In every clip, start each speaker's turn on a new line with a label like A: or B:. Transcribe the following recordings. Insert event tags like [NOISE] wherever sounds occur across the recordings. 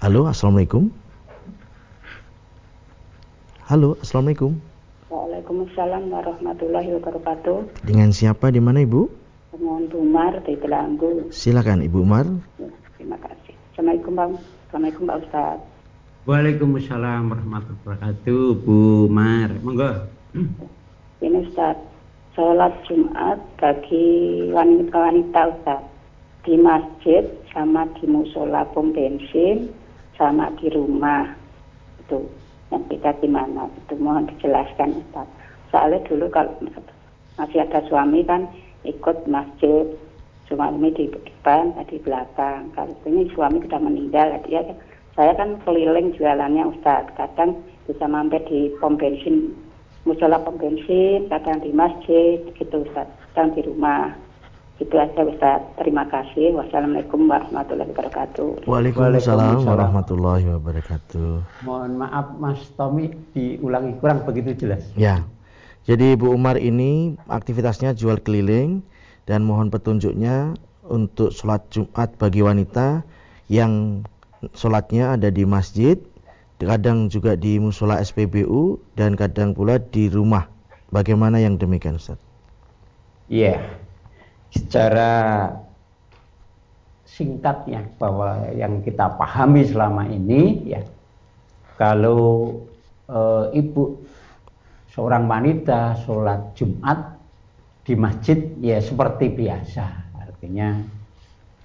A: Halo, Assalamualaikum. Halo, Assalamualaikum.
B: Waalaikumsalam warahmatullahi wabarakatuh.
A: Dengan siapa di mana Ibu?
B: Mohon Bumar di Telanggu.
A: Silakan Ibu Umar.
B: Ya, terima kasih. Assalamualaikum Bang. Assalamualaikum Pak Ustaz.
C: Waalaikumsalam warahmatullahi wabarakatuh. Bu Mar, monggo. [CLEARS THROAT]
B: Ini Ustaz, sholat Jumat bagi wanita-wanita Ustaz di masjid sama di musola pom bensin sama di rumah. Itu yang beda gimana itu mohon dijelaskan Ustaz. Soalnya dulu kalau masih ada suami kan ikut masjid suami di depan di belakang. Kalau ini suami sudah meninggal dia saya kan keliling jualannya Ustaz. Kadang bisa mampir di pom bensin musola pom bensin kadang di masjid gitu Ustaz. Kadang di rumah itu aja Ustaz. Terima kasih. Wassalamualaikum warahmatullahi wabarakatuh.
A: Waalaikumsalam warahmatullahi wabarakatuh.
C: Mohon maaf Mas Tommy diulangi kurang begitu jelas.
A: Ya. Jadi Bu Umar ini aktivitasnya jual keliling dan mohon petunjuknya untuk sholat Jumat bagi wanita yang sholatnya ada di masjid, kadang juga di musola SPBU dan kadang pula di rumah. Bagaimana yang demikian Ustaz?
C: Iya. Yeah secara singkatnya bahwa yang kita pahami selama ini ya kalau e, ibu seorang wanita sholat Jumat di masjid ya seperti biasa. Artinya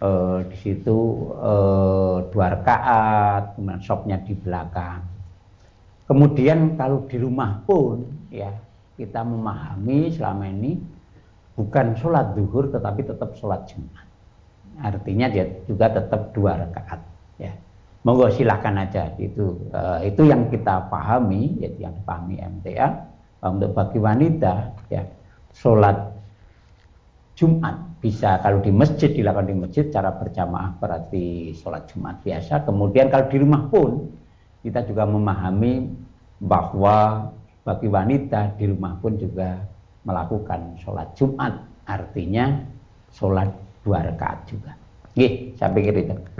C: e, di situ e, dua rakaat sopnya di belakang. Kemudian kalau di rumah pun ya kita memahami selama ini bukan sholat duhur tetapi tetap sholat Jumat. Artinya dia juga tetap dua rakaat. Ya. Monggo silahkan aja itu uh, itu yang kita pahami yaitu yang dipahami MTA untuk bagi wanita ya sholat Jumat bisa kalau di masjid dilakukan di masjid cara berjamaah berarti sholat Jumat biasa kemudian kalau di rumah pun kita juga memahami bahwa bagi wanita di rumah pun juga melakukan sholat Jumat artinya sholat dua rakaat juga. Gih, saya pikir itu.